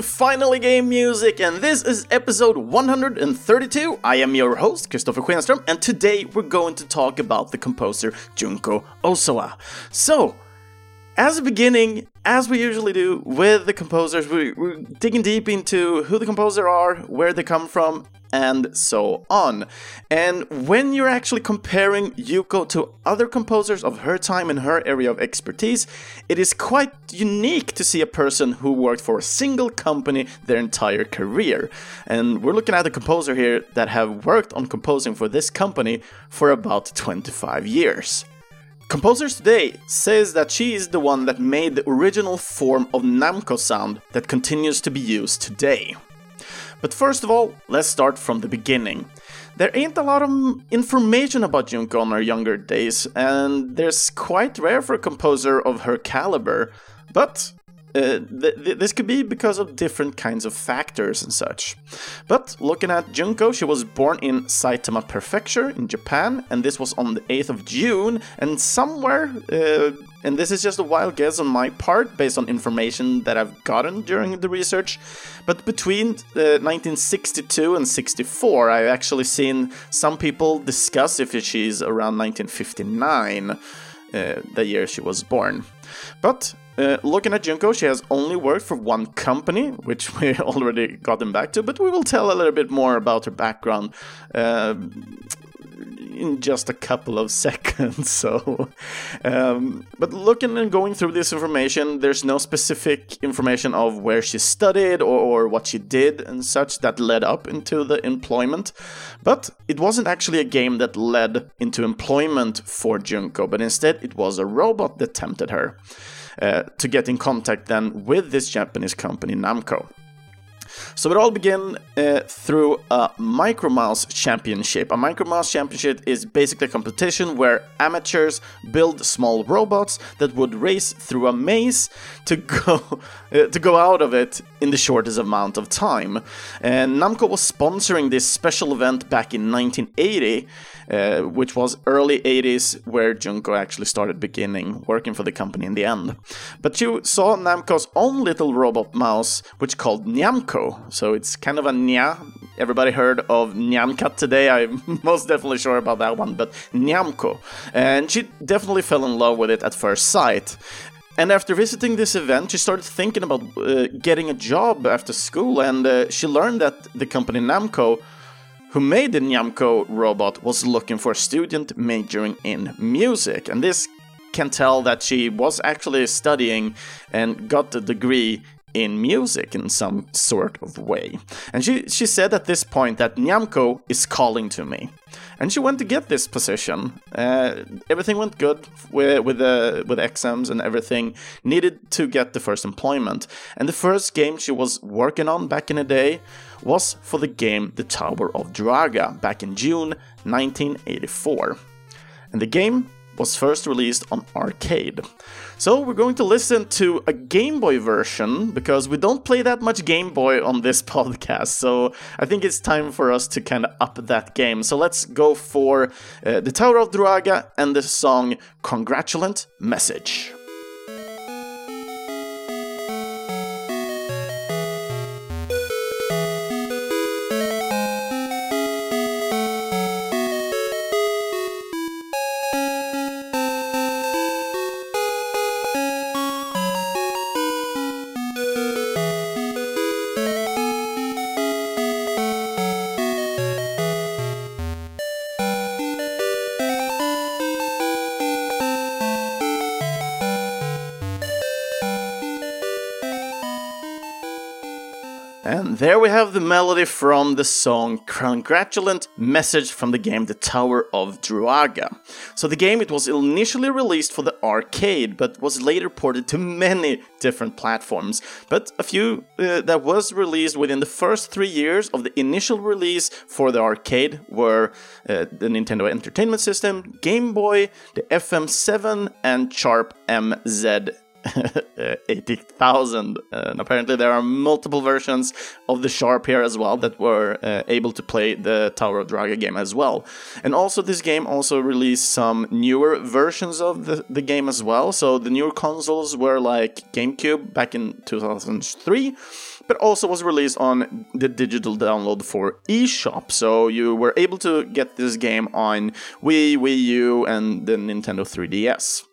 to Finally Game Music, and this is episode 132. I am your host, Christopher Schenström, and today we're going to talk about the composer Junko Ozawa. So, as a beginning, as we usually do with the composers, we, we're digging deep into who the composer are, where they come from, and so on. And when you're actually comparing Yuko to other composers of her time in her area of expertise, it is quite unique to see a person who worked for a single company their entire career. And we're looking at a composer here that have worked on composing for this company for about 25 years. Composers Today says that she is the one that made the original form of Namco sound that continues to be used today. But first of all, let's start from the beginning. There ain't a lot of information about Junko on her younger days, and there's quite rare for a composer of her caliber, but uh, th- th- this could be because of different kinds of factors and such. But looking at Junko, she was born in Saitama Prefecture in Japan, and this was on the 8th of June, and somewhere, uh, and this is just a wild guess on my part based on information that I've gotten during the research, but between uh, 1962 and 64, I've actually seen some people discuss if she's around 1959, uh, the year she was born. But uh, looking at Junko, she has only worked for one company, which we already gotten back to, but we will tell a little bit more about her background uh, in just a couple of seconds. So, um, but looking and going through this information, there's no specific information of where she studied or, or what she did and such that led up into the employment. But it wasn't actually a game that led into employment for Junko, but instead it was a robot that tempted her. Uh, to get in contact then with this Japanese company Namco. So it all began uh, through a Micromouse Championship. A Micromouse Championship is basically a competition where amateurs build small robots that would race through a maze to go uh, to go out of it in the shortest amount of time. And Namco was sponsoring this special event back in 1980. Uh, which was early 80s where Junko actually started beginning working for the company in the end. But you saw Namco's own little robot mouse, which called Nyamko. So it's kind of a nya. Everybody heard of Nyan Cat today. I'm most definitely sure about that one, but Nyamko. And she definitely fell in love with it at first sight. And after visiting this event, she started thinking about uh, getting a job after school, and uh, she learned that the company Namco who made the Nyamko robot was looking for a student majoring in music. And this can tell that she was actually studying and got the degree in music in some sort of way. And she, she said at this point that Nyamko is calling to me. And she went to get this position. Uh, everything went good with with the with exams and everything. Needed to get the first employment. And the first game she was working on back in the day was for the game The Tower of Druaga back in June 1984. And the game was first released on arcade. So we're going to listen to a Game Boy version because we don't play that much Game Boy on this podcast. So I think it's time for us to kind of up that game. So let's go for uh, The Tower of Druaga and the song Congratulant Message. Have the melody from the song Congratulant Message from the game The Tower of Druaga. So the game it was initially released for the arcade but was later ported to many different platforms. But a few uh, that was released within the first 3 years of the initial release for the arcade were uh, the Nintendo Entertainment System, Game Boy, the FM7 and Sharp MZ 80,000. And apparently, there are multiple versions of the Sharp here as well that were uh, able to play the Tower of Druaga game as well. And also, this game also released some newer versions of the, the game as well. So, the newer consoles were like GameCube back in 2003. but also was released on the digital download for eShop. So you were able to get this game on Wii, Wii U, and the Nintendo 3DS.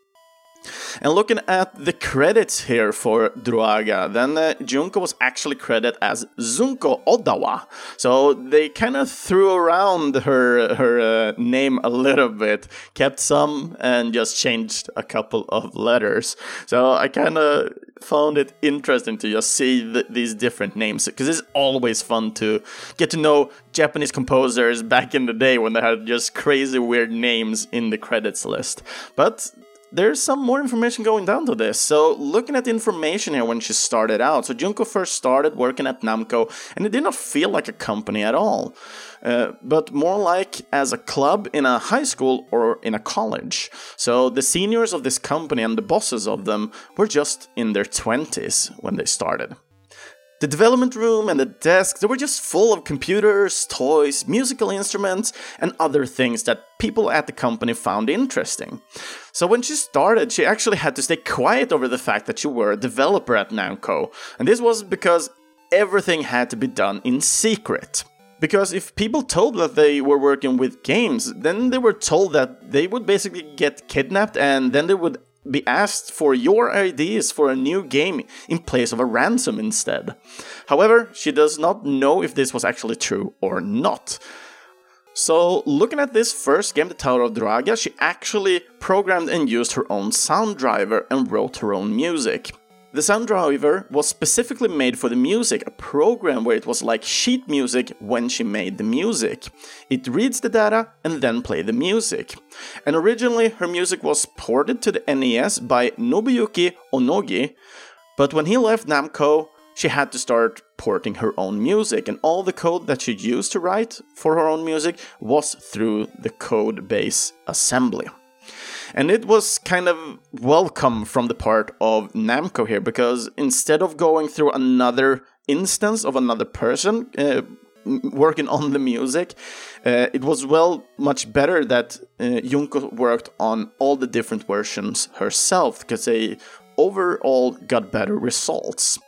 And looking at the credits here for Druaga, then uh, Junko was actually credited as Zunko Odawa. So they kind of threw around her her uh, name a little bit, kept some and just changed a couple of letters. So I kind of found it interesting to just see th- these different names because it's always fun to get to know Japanese composers back in the day when they had just crazy weird names in the credits list. But there's some more information going down to this. So, looking at the information here when she started out, so Junko first started working at Namco, and it did not feel like a company at all, uh, but more like as a club in a high school or in a college. So, the seniors of this company and the bosses of them were just in their 20s when they started. The development room and the desk, they were just full of computers, toys, musical instruments, and other things that people at the company found interesting. So when she started, she actually had to stay quiet over the fact that she were a developer at Namco, and this was because everything had to be done in secret. Because if people told that they were working with games, then they were told that they would basically get kidnapped and then they would be asked for your ideas for a new game in place of a ransom instead. However, she does not know if this was actually true or not. So, looking at this first game, The Tower of Druaga, she actually programmed and used her own sound driver and wrote her own music. The sound driver was specifically made for the music, a program where it was like sheet music when she made the music. It reads the data and then play the music. And originally her music was ported to the NES by Nobuyuki Onogi, but when he left Namco, she had to start porting her own music, and all the code that she used to write for her own music was through the code base assembly. And it was kind of welcome from the part of Namco here because instead of going through another instance of another person uh, working on the music, uh, it was well much better that uh, Junko worked on all the different versions herself because they overall got better results.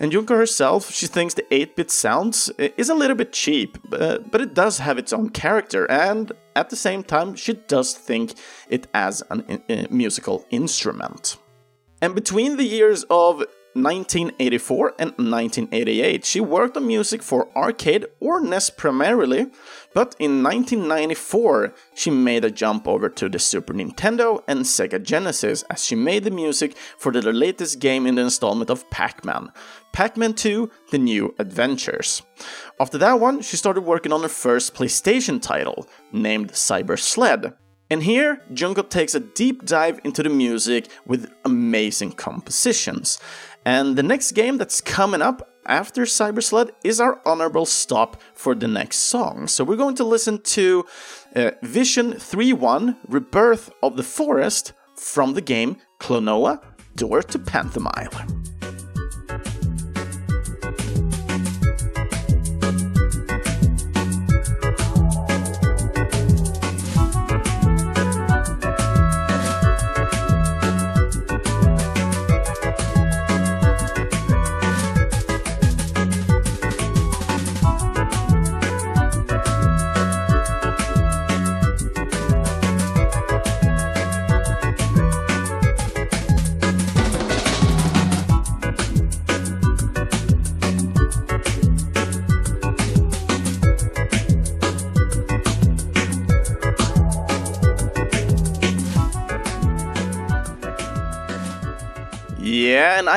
And Junko herself, she thinks the 8-bit sounds is a little bit cheap, uh, but it does have its own character, and at the same time, she does think it as a uh, musical instrument. And between the years of 1984 and 1988, she worked on music for arcade or NES primarily, but in 1994 she made a jump over to the Super Nintendo and Sega Genesis as she made the music for the latest game in the installment of Pac Man, Pac Man 2 The New Adventures. After that one, she started working on her first PlayStation title, named Cyber Sled. And here, Junko takes a deep dive into the music with amazing compositions. And the next game that's coming up after Cyber Sled is our honorable stop for the next song. So we're going to listen to uh, Vision 3-1 Rebirth of the Forest from the game Klonoa Door to Phantomile.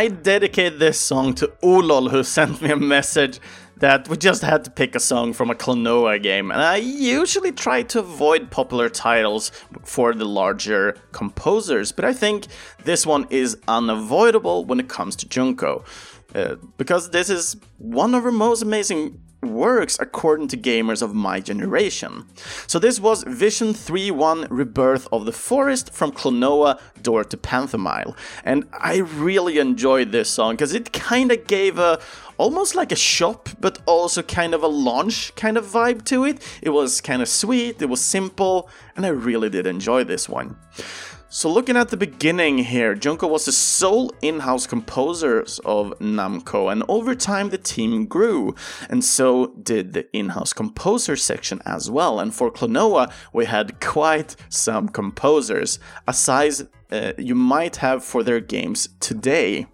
I dedicate this song to Ulol, who sent me a message that we just had to pick a song from a Klonoa game, and I usually try to avoid popular titles for the larger composers, but I think this one is unavoidable when it comes to Junko. Uh, because this is one of her most amazing works according to gamers of my generation. So this was Vision 3-1 Rebirth of the Forest from Klonoa Door to Phantomile. And I really enjoyed this song because it kind of gave a almost like a shop, but also kind of a launch kind of vibe to it. It was kind of sweet, it was simple, and I really did enjoy this one. So looking at the beginning here, Junko was the sole in-house composers of Namco, and over time the team grew, and so did the in-house composer section as well. And for Klonoa, we had quite some composers, a size uh, you might have for their games today.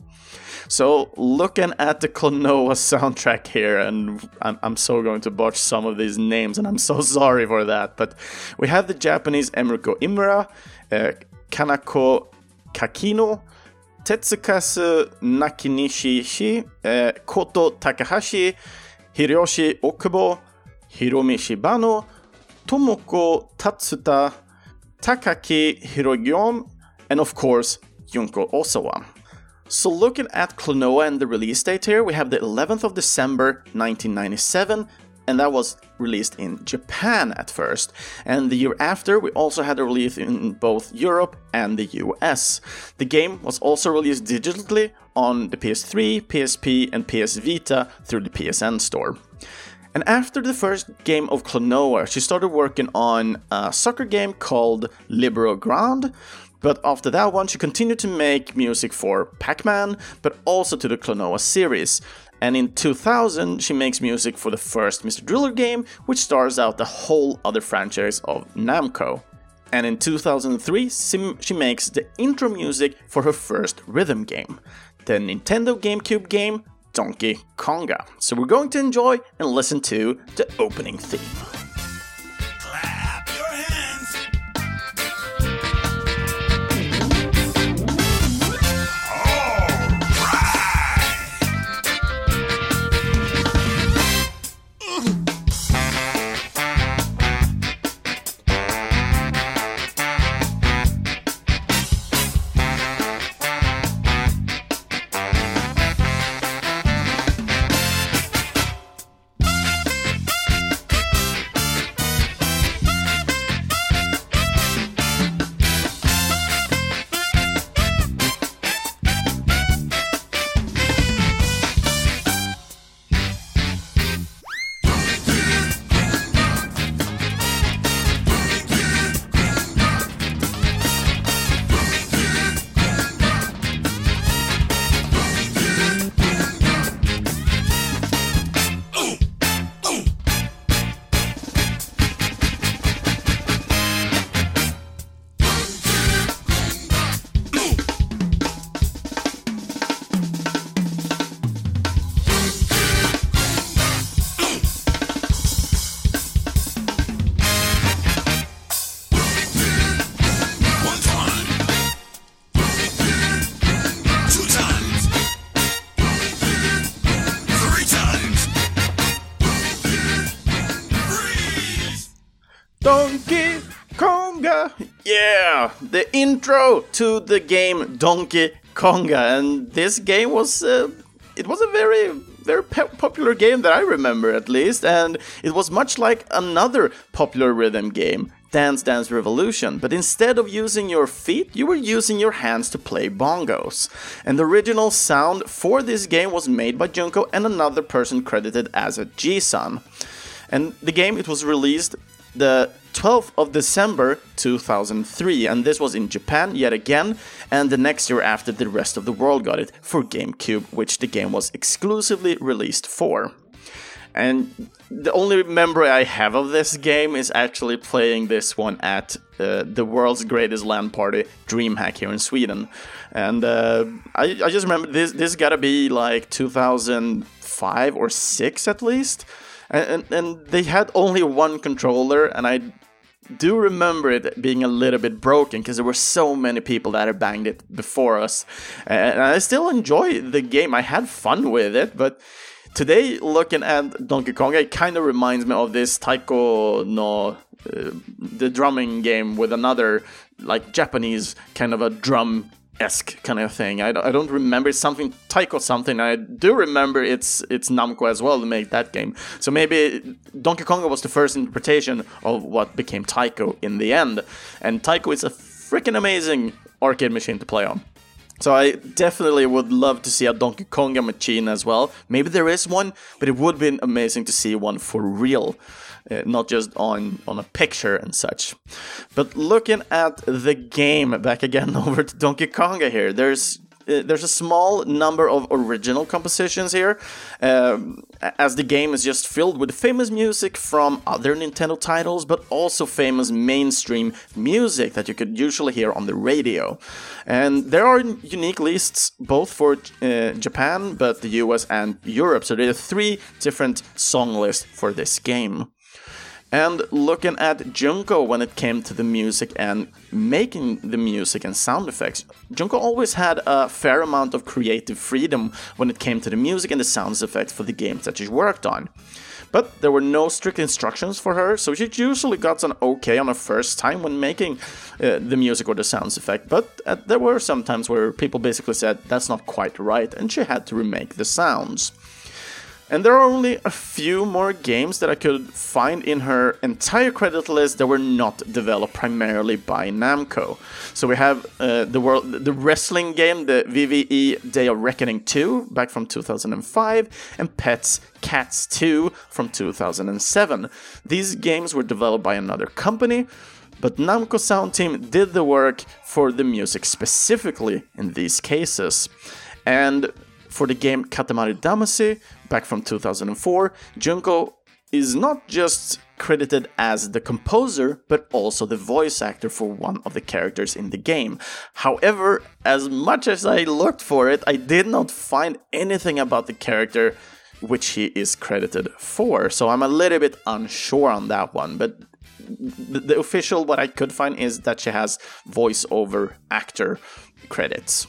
So, looking at the Klonoa soundtrack here, and I'm, I'm, so going to botch some of these names, and I'm so sorry for that, but we have the Japanese Emrico Imura, uh, Kanako Kakino, Tetsukazu Nakanishi, eh, Koto Takahashi, Hiroshi Okubo, Hiromi Shibano, Tomoko Tatsuta, Takaki Hirogyon, and of course, Junko Ozawa. So looking at Klonoa and the release date here, we have the 11th of December 1997, and that was released in Japan at first. And the year after, we also had a release in both Europe and the US. The game was also released digitally on the PS3, PSP, and PS Vita through the PSN store. And after the first game of Klonoa, she started working on a soccer game called Libero Grand. But after that one, she continued to make music for Pac Man, but also to the Klonoa series. And in 2000, she makes music for the first Mr. Driller game, which stars out the whole other franchise of Namco. And in 2003, she makes the intro music for her first rhythm game, the Nintendo GameCube game Donkey Konga. So we're going to enjoy and listen to the opening theme. Intro to the game Donkey Konga, and this game was uh, it was a very very popular game that I remember at least, and it was much like another popular rhythm game, Dance Dance Revolution, but instead of using your feet, you were using your hands to play bongos. And the original sound for this game was made by Junko and another person credited as a G-Sun. And the game it was released the 12th of December 2003, and this was in Japan yet again, and the next year after the rest of the world got it for GameCube, which the game was exclusively released for. And the only memory I have of this game is actually playing this one at uh, the world's greatest LAN party, DreamHack here in Sweden. And uh, I, I just remember this, this gotta be like 2005 or 6 at least and, and they had only one controller, and I do remember it being a little bit broken because there were so many people that had banged it before us. And I still enjoy the game. I had fun with it, but today looking at Donkey Kong, it kind of reminds me of this Taiko no uh, the drumming game with another like Japanese kind of a drum esque kind of thing. I don't, I don't remember something Taiko something. I do remember it's it's Namco as well to make that game. So maybe Donkey Kong was the first interpretation of what became Taiko in the end. And Taiko is a freaking amazing arcade machine to play on. So I definitely would love to see a Donkey Konga machine as well. Maybe there is one, but it would be amazing to see one for real. Uh, not just on on a picture and such. But looking at the game, back again over to Donkey Konga here. There's uh, there's a small number of original compositions here, um, as the game is just filled with famous music from other Nintendo titles, but also famous mainstream music that you could usually hear on the radio. And there are unique lists both for uh, Japan, but the US and Europe. So there are three different song lists for this game. And looking at Junko when it came to the music and making the music and sound effects, Junko always had a fair amount of creative freedom when it came to the music and the sound effects for the games that she worked on. But there were no strict instructions for her, so she usually got an okay on her first time when making uh, the music or the sounds effect. But uh, there were some times where people basically said that's not quite right, and she had to remake the sounds. And there are only a few more games that I could find in her entire credit list that were not developed primarily by Namco. So we have uh, the world, the wrestling game, the WWE Day of Reckoning 2, back from 2005, and Petz Catz 2 from 2007. These games were developed by another company, but Namco Sound Team did the work for the music specifically in these cases. And for the game Katamari Damacy, back from 2004, Junko is not just credited as the composer, but also the voice actor for one of the characters in the game. However, as much as I looked for it, I did not find anything about the character which he is credited for, so I'm a little bit unsure on that one, but the, official what I could find is that she has voiceover actor credits.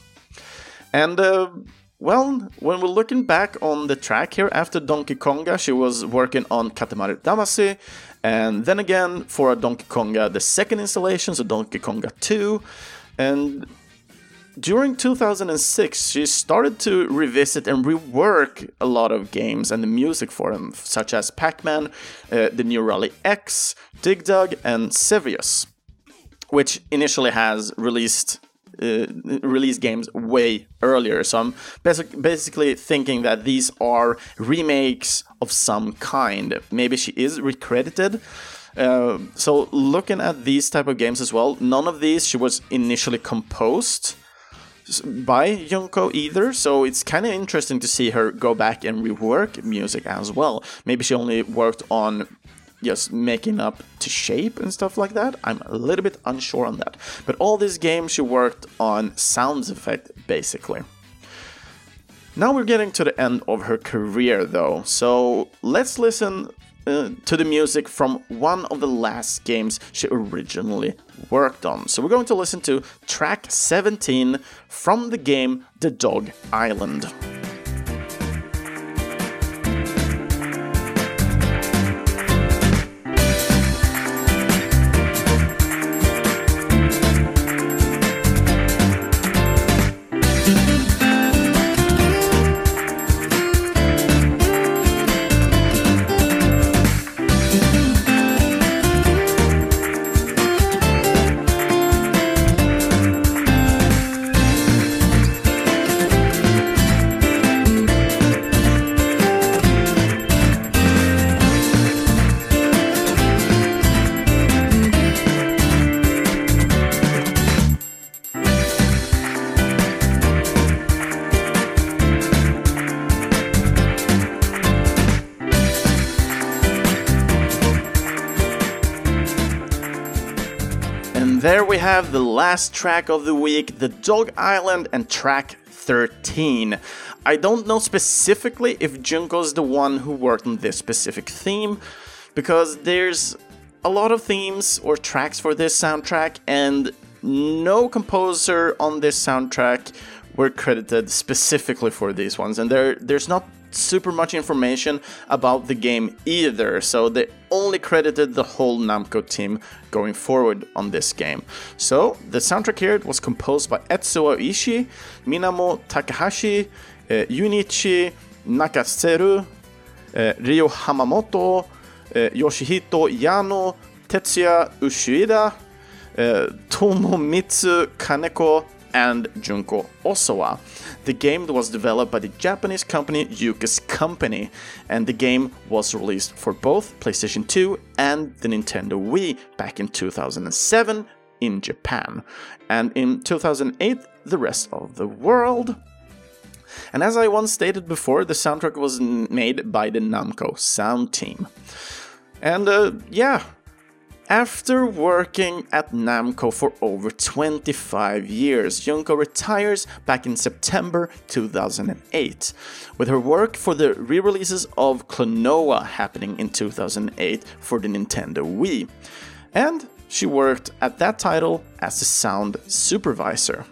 And uh, well, when we're looking back on the track here, after Donkey Konga, she was working on Katamari Damacy, and then again for Donkey Konga, the second installation, so Donkey Konga 2, and during 2006, she started to revisit and rework a lot of games and the music for them, such as Pac Man, uh, the new Rally X, Dig Dug, and Xevious, which initially has released uh, release games way earlier. So I'm basic, basically thinking that these are remakes of some kind. Maybe she is recredited. Uh, so looking at these type of games as well, none of these she was initially composed by Junko either, so it's kind of interesting to see her go back and rework music as well. Maybe she only worked on just making up to shape and stuff like that. I'm a little bit unsure on that. But all these games she worked on sounds effect basically. Now we're getting to the end of her career though, so let's listen uh, to the music from one of the last games she originally worked on. So we're going to listen to track 17 from the game The Dog Island. Last track of the week, The Dog Island and track 13. I don't know specifically if Junko's the one who worked on this specific theme, because there's a lot of themes or tracks for this soundtrack, and no composer on this soundtrack were credited specifically for these ones, and there there's not super much information about the game either, so they only credited the whole Namco team going forward on this game. So, the soundtrack here was composed by Etsuo Ishii, Minamo Takahashi, uh, Junichi Nakaseru, uh, Ryo Hamamoto, uh, Yoshihito Yano, Tetsuya Ushida, uh, Tomomitsu Kaneko, and Junko Ozawa. The game was developed by the Japanese company Yuke's Company, and the game was released for both PlayStation 2 and the Nintendo Wii back in 2007 in Japan, and in 2008 the rest of the world. And as I once stated before, the soundtrack was made by the Namco sound team. And uh, yeah, after working at Namco for over 25 years, Junko retires back in September 2008, with her work for the re releases of Klonoa happening in 2008 for the Nintendo Wii. And she worked at that title as a sound supervisor.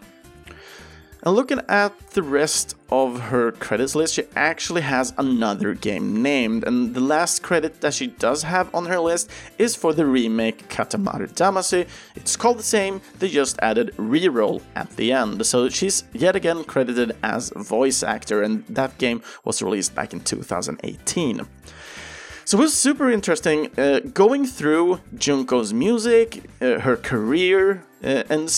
And looking at the rest of her credits list, she actually has another game named, and the last credit that she does have on her list is for the remake Katamari Damacy. It's called the same, they just added reroll at the end. So she's yet again credited as voice actor, and that game was released back in 2018. So it was super interesting uh, going through Junko's music, uh, her career, uh, and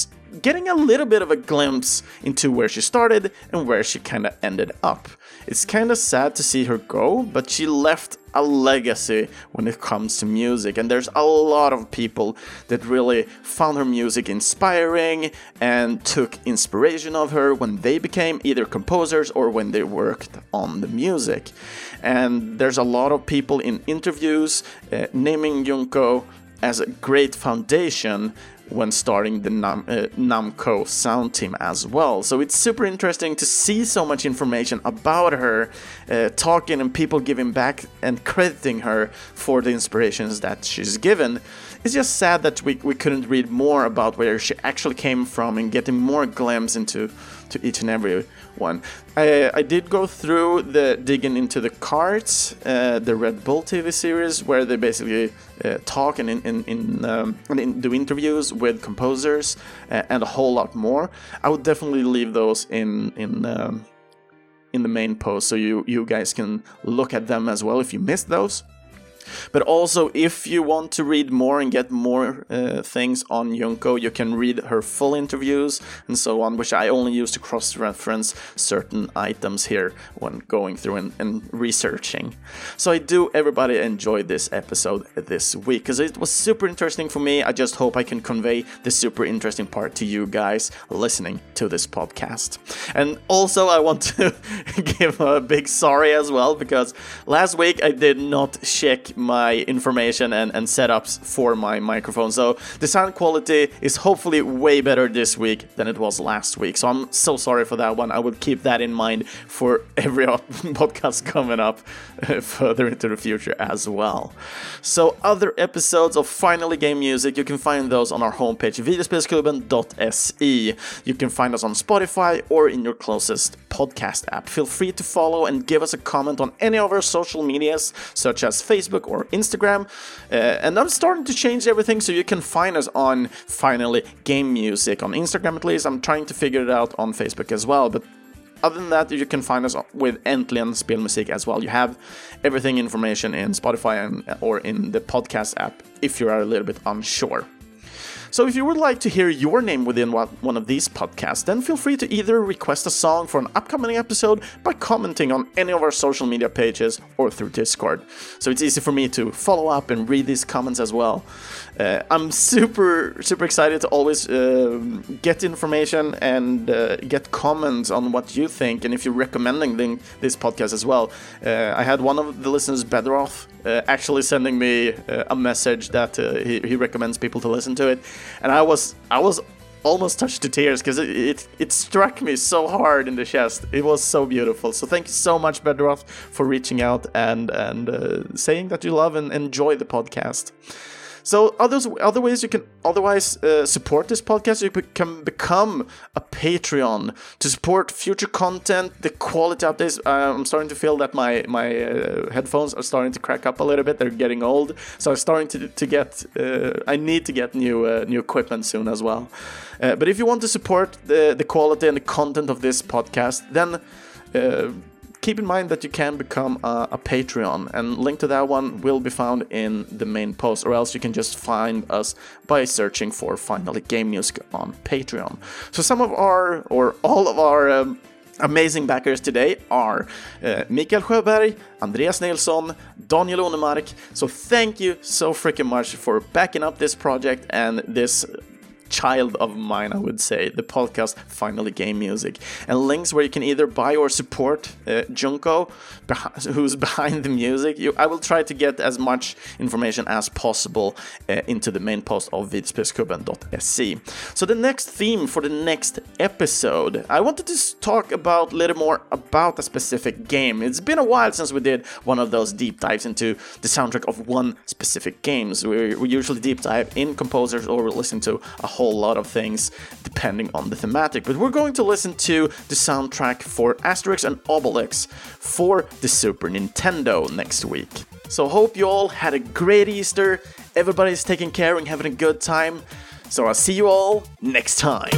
getting a little bit of a glimpse into where she started and where she kind of ended up. It's kind of sad to see her go, but she left a legacy when it comes to music, and there's a lot of people that really found her music inspiring and took inspiration of her when they became either composers or when they worked on the music. And there's a lot of people in interviews uh, naming Junko as a great foundation when starting the Nam- uh, Namco sound team as well. So it's super interesting to see so much information about her, uh, talking and people giving back and crediting her for the inspirations that she's given. It's just sad that we, we couldn't read more about where she actually came from and getting more glimpse into to each and every one. I, I did go through the digging into the cards, uh, the Red Bull TV series, where they basically uh, talk and in, in, in, um, in, do interviews with composers uh, and a whole lot more. I would definitely leave those in in um, in the main post so you you guys can look at them as well if you missed those. But also, if you want to read more and get more uh, things on Junko, you can read her full interviews and so on, which I only use to cross reference certain items here when going through and, and researching. So I do everybody enjoy this episode this week because it was super interesting for me. I just hope I can convey the super interesting part to you guys listening to this podcast. And also, I want to give a big sorry as well because last week I did not check my information and, and setups for my microphone. So the sound quality is hopefully way better this week than it was last week. So I'm so sorry for that one. I will keep that in mind for every podcast coming up uh, further into the future as well. So other episodes of Finally Game Music, you can find those on our homepage, videospelsklubben.se. You can find us on Spotify or in your closest podcast app. Feel free to follow and give us a comment on any of our social medias, such as Facebook or Instagram. Uh, and I'm starting to change everything so you can find us on finally game music on Instagram at least. I'm trying to figure it out on Facebook as well, but other than that, you can find us with Äntligen Spelmusik as well. You have everything information in Spotify and, or in the podcast app if you are a little bit unsure. So if you would like to hear your name within one of these podcasts, then feel free to either request a song for an upcoming episode by commenting on any of our social media pages or through Discord. So it's easy for me to follow up and read these comments as well. Uh, I'm super, super excited to always uh, get information and uh, get comments on what you think, and if you're recommending this podcast as well. Uh, I had one of the listeners, Bedroth, uh, actually sending me uh, a message that he, he recommends people to listen to it, and I was, I was almost touched to tears because it, it, it struck me so hard in the chest. It was so beautiful. So thank you so much, Bedroth, for reaching out and and uh, saying that you love and enjoy the podcast. So others, other ways you can otherwise uh, support this podcast, you can become a Patreon to support future content, the quality updates. Uh, I'm starting to feel that my my uh, headphones are starting to crack up a little bit. They're getting old, so I'm starting to to get. Uh, I need to get new uh, new equipment soon as well. Uh, but if you want to support the the quality and the content of this podcast, then keep in mind that you can become a, a, Patreon, and link to that one will be found in the main post, or else you can just find us by searching for Finally Game Music on Patreon. So some of our, or all of our um, amazing backers today are uh, Mikael Sjöberg, Andreas Nilsson, Daniel Onemark. So thank you so freaking much for backing up this project and this child of mine, I would say, the podcast Finally Game Music, and links where you can either buy or support uh, Junko, who's behind the music. You, I will try to get as much information as possible uh, into the main post of videospelsklubben.se. So the next theme for the next episode, I wanted to talk about a little more about a specific game. It's been a while since we did one of those deep dives into the soundtrack of one specific game. So we, we usually deep dive in composers or we listen to a whole lot of things depending on the thematic. But we're going to listen to the soundtrack for Asterix and Obelix for the Super Nintendo next week. So hope you all had a great Easter. Everybody's taking care and having a good time. So I'll see you all next time.